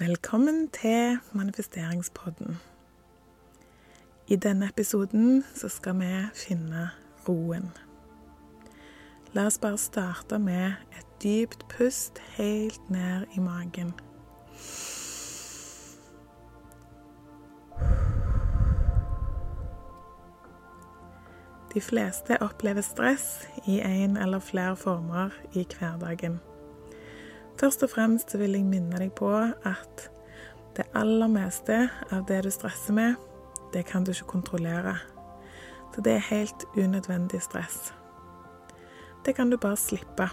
Velkommen til manifesteringspodden. I denne episoden så skal vi finne roen. La oss bare starte med et dypt pust helt ned i magen. De fleste opplever stress i en eller flere former i hverdagen. Først og fremst vil jeg minne deg på at det aller meste av det du stresser med, det kan du ikke kontrollere. Så det er helt unødvendig stress. Det kan du bare slippe,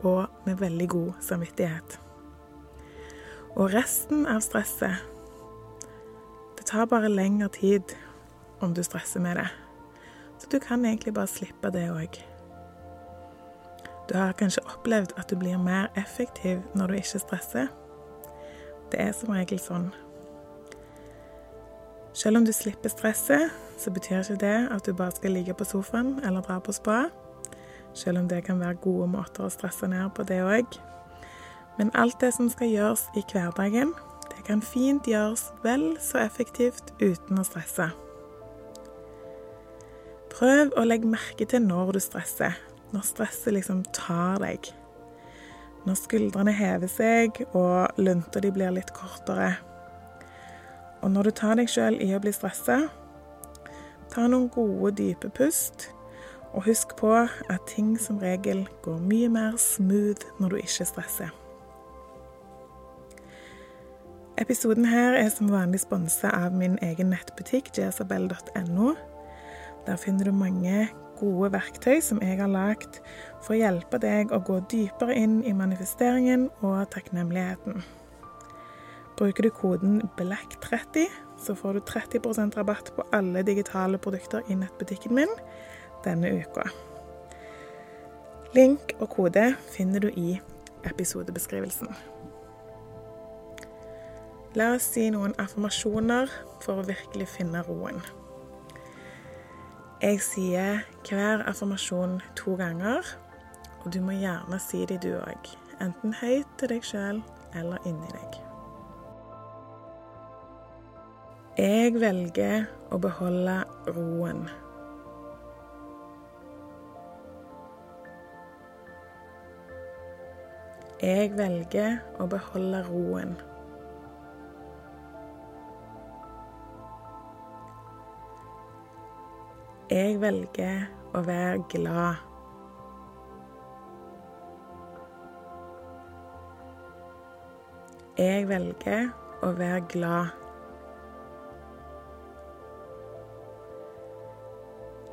og med veldig god samvittighet. Og resten av stresset Det tar bare lengre tid om du stresser med det. Så du kan egentlig bare slippe det òg. Du har kanskje opplevd at du blir mer effektiv når du ikke stresser. Det er som regel sånn. Selv om du slipper stresset, så betyr ikke det at du bare skal ligge på sofaen eller dra på spa. Selv om det kan være gode måter å stresse ned på, det òg. Men alt det som skal gjøres i hverdagen, det kan fint gjøres vel så effektivt uten å stresse. Prøv å legge merke til når du stresser, når stresset liksom tar deg. Når skuldrene hever seg og lunta di blir litt kortere. Og når du tar deg sjøl i å bli stressa, ta noen gode, dype pust. Og husk på at ting som regel går mye mer smooth når du ikke stresser. Episoden her er som vanlig sponsa av min egen nettbutikk jasabell.no. Der finner du mange gode verktøy som jeg har lagd for å hjelpe deg å gå dypere inn i manifesteringen og takknemligheten. Bruker du koden BLACK30, så får du 30% rabatt på alle digitale produkter i nettbutikken min denne uka. Link og kode finner du i episodebeskrivelsen. La oss si noen affirmasjoner for å virkelig finne roen. Jeg sier hver affirmasjon to ganger, og du må gjerne si det du òg. Enten høyt til deg sjøl eller inni deg. Jeg velger å beholde roen. Jeg velger å beholde roen. Jeg velger å være glad. Jeg velger å være glad.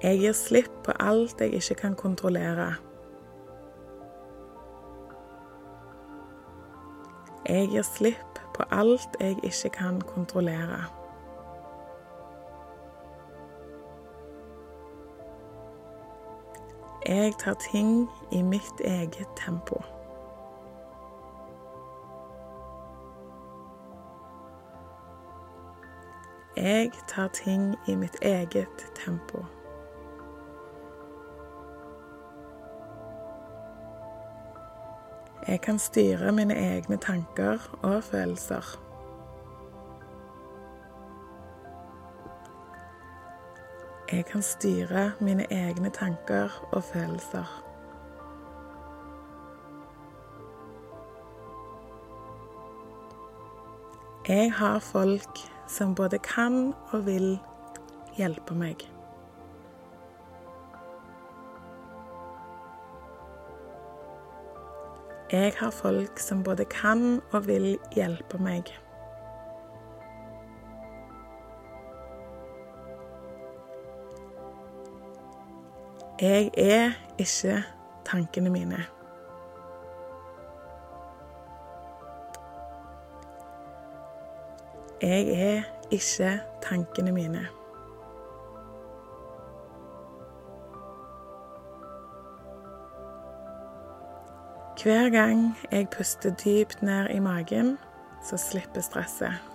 Jeg gir slipp på alt jeg ikke kan kontrollere. Jeg gir slipp på alt jeg ikke kan kontrollere. Jeg tar ting i mitt eget tempo. Jeg tar ting i mitt eget tempo. Jeg kan styre mine egne tanker og følelser. Jeg kan styre mine egne tanker og følelser. Jeg har folk som både kan og vil hjelpe meg. Jeg har folk som både kan og vil hjelpe meg. Jeg er ikke tankene mine. Jeg er ikke tankene mine. Hver gang jeg puster dypt ned i magen, så slipper stresset.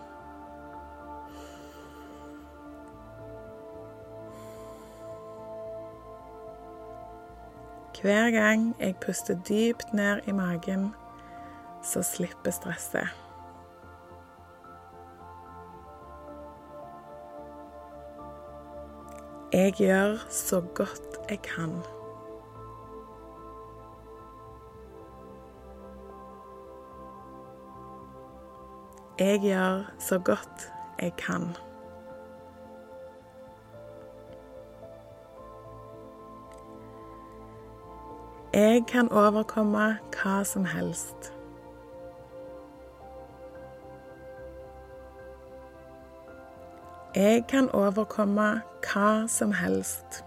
Hver gang jeg puster dypt ned i magen, så slipper stresset. Jeg gjør så godt jeg kan. Jeg gjør så godt jeg kan. Jeg kan overkomme hva som helst. Jeg kan overkomme hva som helst.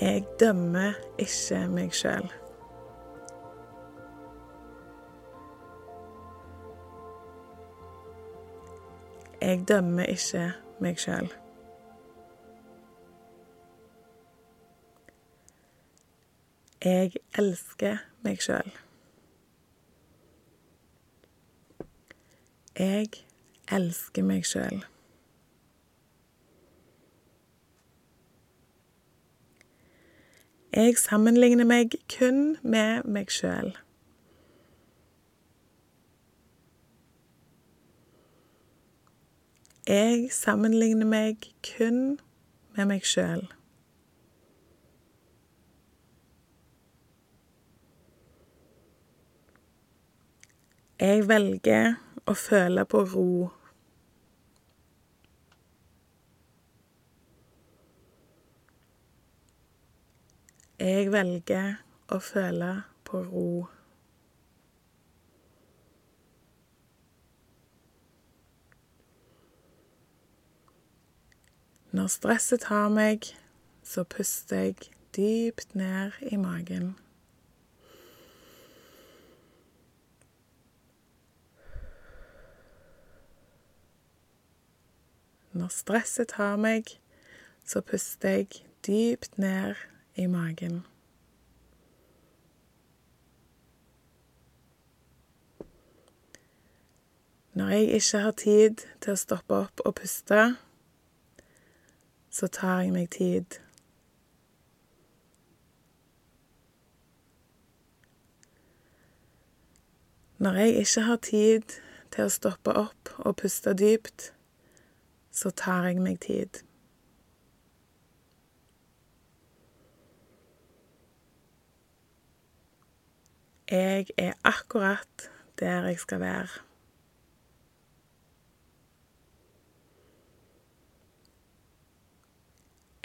Jeg dømmer ikke meg sjøl. Jeg dømmer ikke meg sjøl. Jeg elsker meg sjøl. Jeg elsker meg sjøl. Jeg sammenligner meg kun med meg sjøl. Jeg sammenligner meg kun med meg sjøl. Jeg velger å føle på ro. Jeg velger å føle på ro. Når stresset tar meg, så puster jeg dypt ned i magen. Når stresset tar meg, så puster jeg dypt ned i magen. Når jeg ikke har tid til å stoppe opp og puste, så tar jeg meg tid. Når jeg ikke har tid til å stoppe opp og puste dypt, så tar jeg meg tid. Jeg er akkurat der jeg skal være.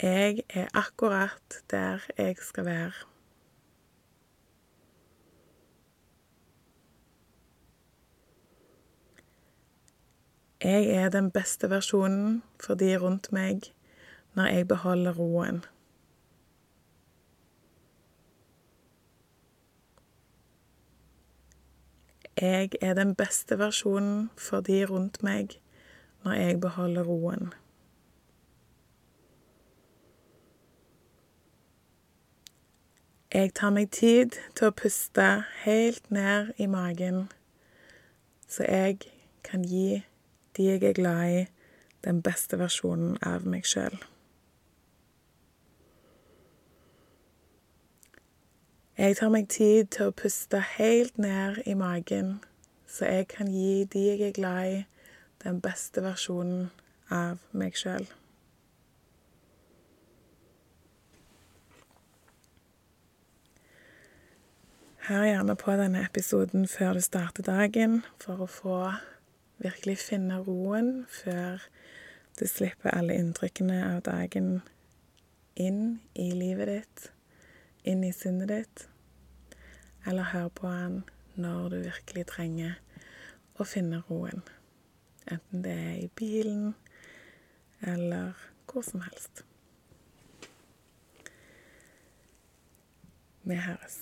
Jeg er akkurat der jeg skal være. Jeg er den beste versjonen for de rundt meg når jeg beholder roen. Jeg er den beste versjonen for de rundt meg når jeg beholder roen. Jeg tar meg tid til å puste helt ned i magen, så jeg kan gi de jeg er glad i, den beste versjonen av meg sjøl. Jeg tar meg tid til å puste helt ned i magen, så jeg kan gi de jeg er glad i, den beste versjonen av meg sjøl. Hør gjerne på denne episoden før du starter dagen, for å få virkelig finne roen før du slipper alle inntrykkene av dagen inn i livet ditt, inn i sinnet ditt, eller hør på den når du virkelig trenger å finne roen. Enten det er i bilen eller hvor som helst. Vi høres.